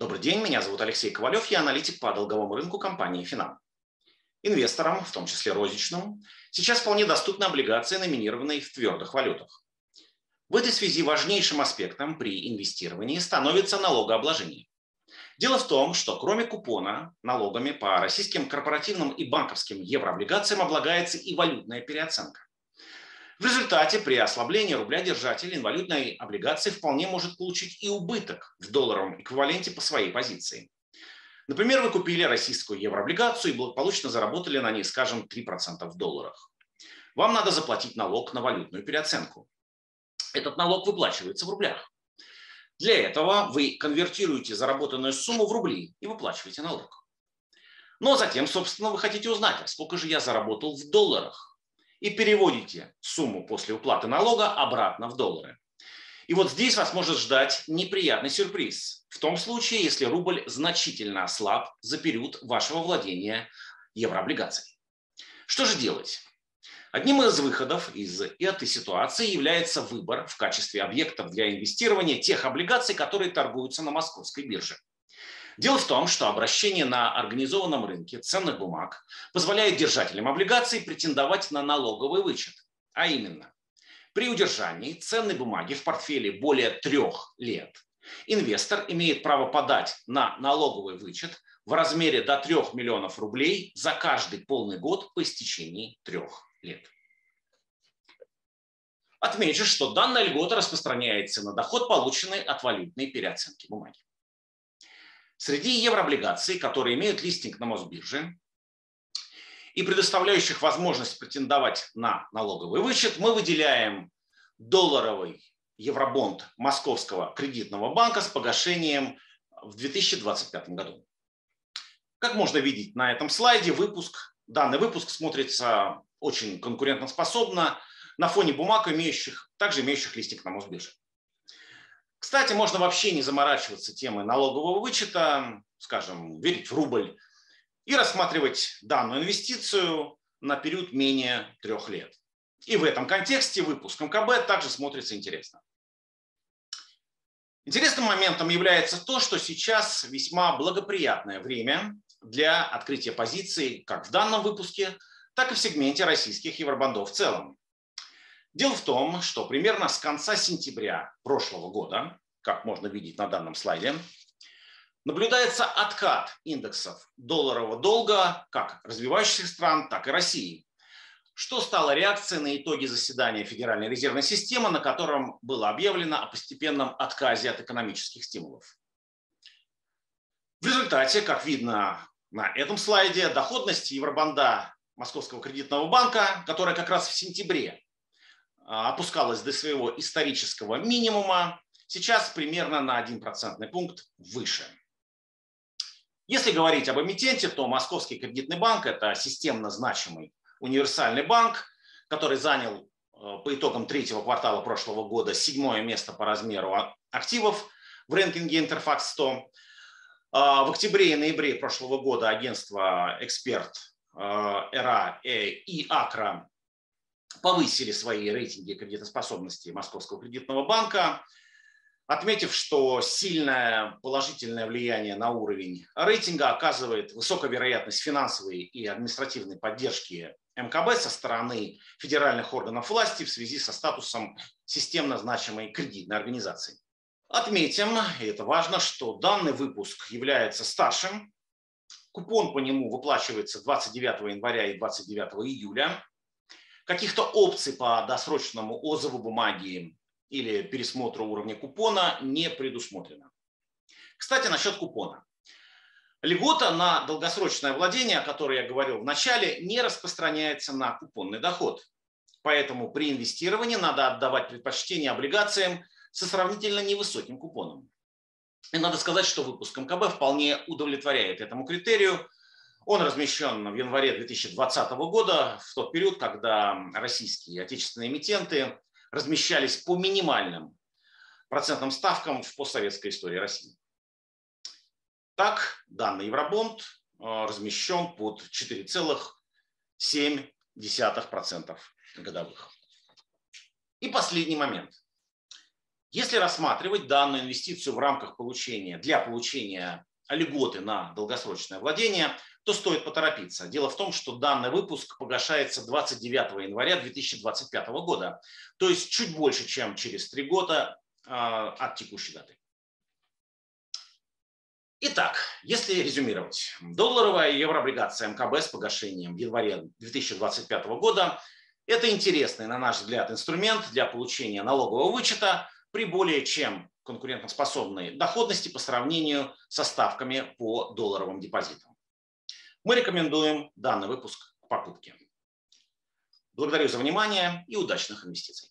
Добрый день, меня зовут Алексей Ковалев, я аналитик по долговому рынку компании «Финам». Инвесторам, в том числе розничным, сейчас вполне доступны облигации, номинированные в твердых валютах. В этой связи важнейшим аспектом при инвестировании становится налогообложение. Дело в том, что кроме купона налогами по российским корпоративным и банковским еврооблигациям облагается и валютная переоценка. В результате при ослаблении рубля держатель инвалютной облигации вполне может получить и убыток в долларовом эквиваленте по своей позиции. Например, вы купили российскую еврооблигацию и благополучно заработали на ней, скажем, 3% в долларах. Вам надо заплатить налог на валютную переоценку. Этот налог выплачивается в рублях. Для этого вы конвертируете заработанную сумму в рубли и выплачиваете налог. Но затем, собственно, вы хотите узнать, а сколько же я заработал в долларах. И переводите сумму после уплаты налога обратно в доллары. И вот здесь вас может ждать неприятный сюрприз. В том случае, если рубль значительно ослаб за период вашего владения еврооблигацией. Что же делать? Одним из выходов из этой ситуации является выбор в качестве объектов для инвестирования тех облигаций, которые торгуются на московской бирже. Дело в том, что обращение на организованном рынке ценных бумаг позволяет держателям облигаций претендовать на налоговый вычет, а именно при удержании ценной бумаги в портфеле более трех лет инвестор имеет право подать на налоговый вычет в размере до 3 миллионов рублей за каждый полный год по истечении трех лет. Отмечу, что данная льгота распространяется на доход, полученный от валютной переоценки бумаги. Среди еврооблигаций, которые имеют листинг на Мосбирже, и предоставляющих возможность претендовать на налоговый вычет, мы выделяем долларовый евробонд Московского кредитного банка с погашением в 2025 году. Как можно видеть на этом слайде, выпуск, данный выпуск смотрится очень конкурентоспособно на фоне бумаг, имеющих, также имеющих листинг на Мосбирже. Кстати, можно вообще не заморачиваться темой налогового вычета, скажем, верить в рубль, и рассматривать данную инвестицию на период менее трех лет. И в этом контексте выпуск МКБ также смотрится интересно. Интересным моментом является то, что сейчас весьма благоприятное время для открытия позиций как в данном выпуске, так и в сегменте российских евробандов в целом. Дело в том, что примерно с конца сентября прошлого года, как можно видеть на данном слайде, наблюдается откат индексов долларового долга как развивающихся стран, так и России, что стало реакцией на итоги заседания Федеральной резервной системы, на котором было объявлено о постепенном отказе от экономических стимулов. В результате, как видно на этом слайде, доходность евробанда Московского кредитного банка, которая как раз в сентябре опускалась до своего исторического минимума, сейчас примерно на 1% пункт выше. Если говорить об эмитенте, то Московский кредитный банк – это системно значимый универсальный банк, который занял э, по итогам третьего квартала прошлого года седьмое место по размеру активов в рейтинге Interfax 100. А, в октябре и ноябре прошлого года агентство «Эксперт» э, ЭРА и АКРА повысили свои рейтинги кредитоспособности Московского кредитного банка отметив, что сильное положительное влияние на уровень рейтинга оказывает высокая вероятность финансовой и административной поддержки МКБ со стороны федеральных органов власти в связи со статусом системно значимой кредитной организации. Отметим, и это важно, что данный выпуск является старшим. Купон по нему выплачивается 29 января и 29 июля. Каких-то опций по досрочному отзыву бумаги или пересмотру уровня купона не предусмотрено. Кстати, насчет купона. Льгота на долгосрочное владение, о которой я говорил в начале, не распространяется на купонный доход. Поэтому при инвестировании надо отдавать предпочтение облигациям со сравнительно невысоким купоном. И надо сказать, что выпуск МКБ вполне удовлетворяет этому критерию. Он размещен в январе 2020 года, в тот период, когда российские отечественные эмитенты размещались по минимальным процентным ставкам в постсоветской истории России. Так, данный евробонд э, размещен под 4,7% годовых. И последний момент. Если рассматривать данную инвестицию в рамках получения, для получения льготы на долгосрочное владение, то стоит поторопиться. Дело в том, что данный выпуск погашается 29 января 2025 года, то есть чуть больше, чем через три года а, от текущей даты. Итак, если резюмировать, долларовая еврооблигация МКБ с погашением в январе 2025 года – это интересный, на наш взгляд, инструмент для получения налогового вычета при более чем конкурентоспособной доходности по сравнению со ставками по долларовым депозитам. Мы рекомендуем данный выпуск к покупке. Благодарю за внимание и удачных инвестиций.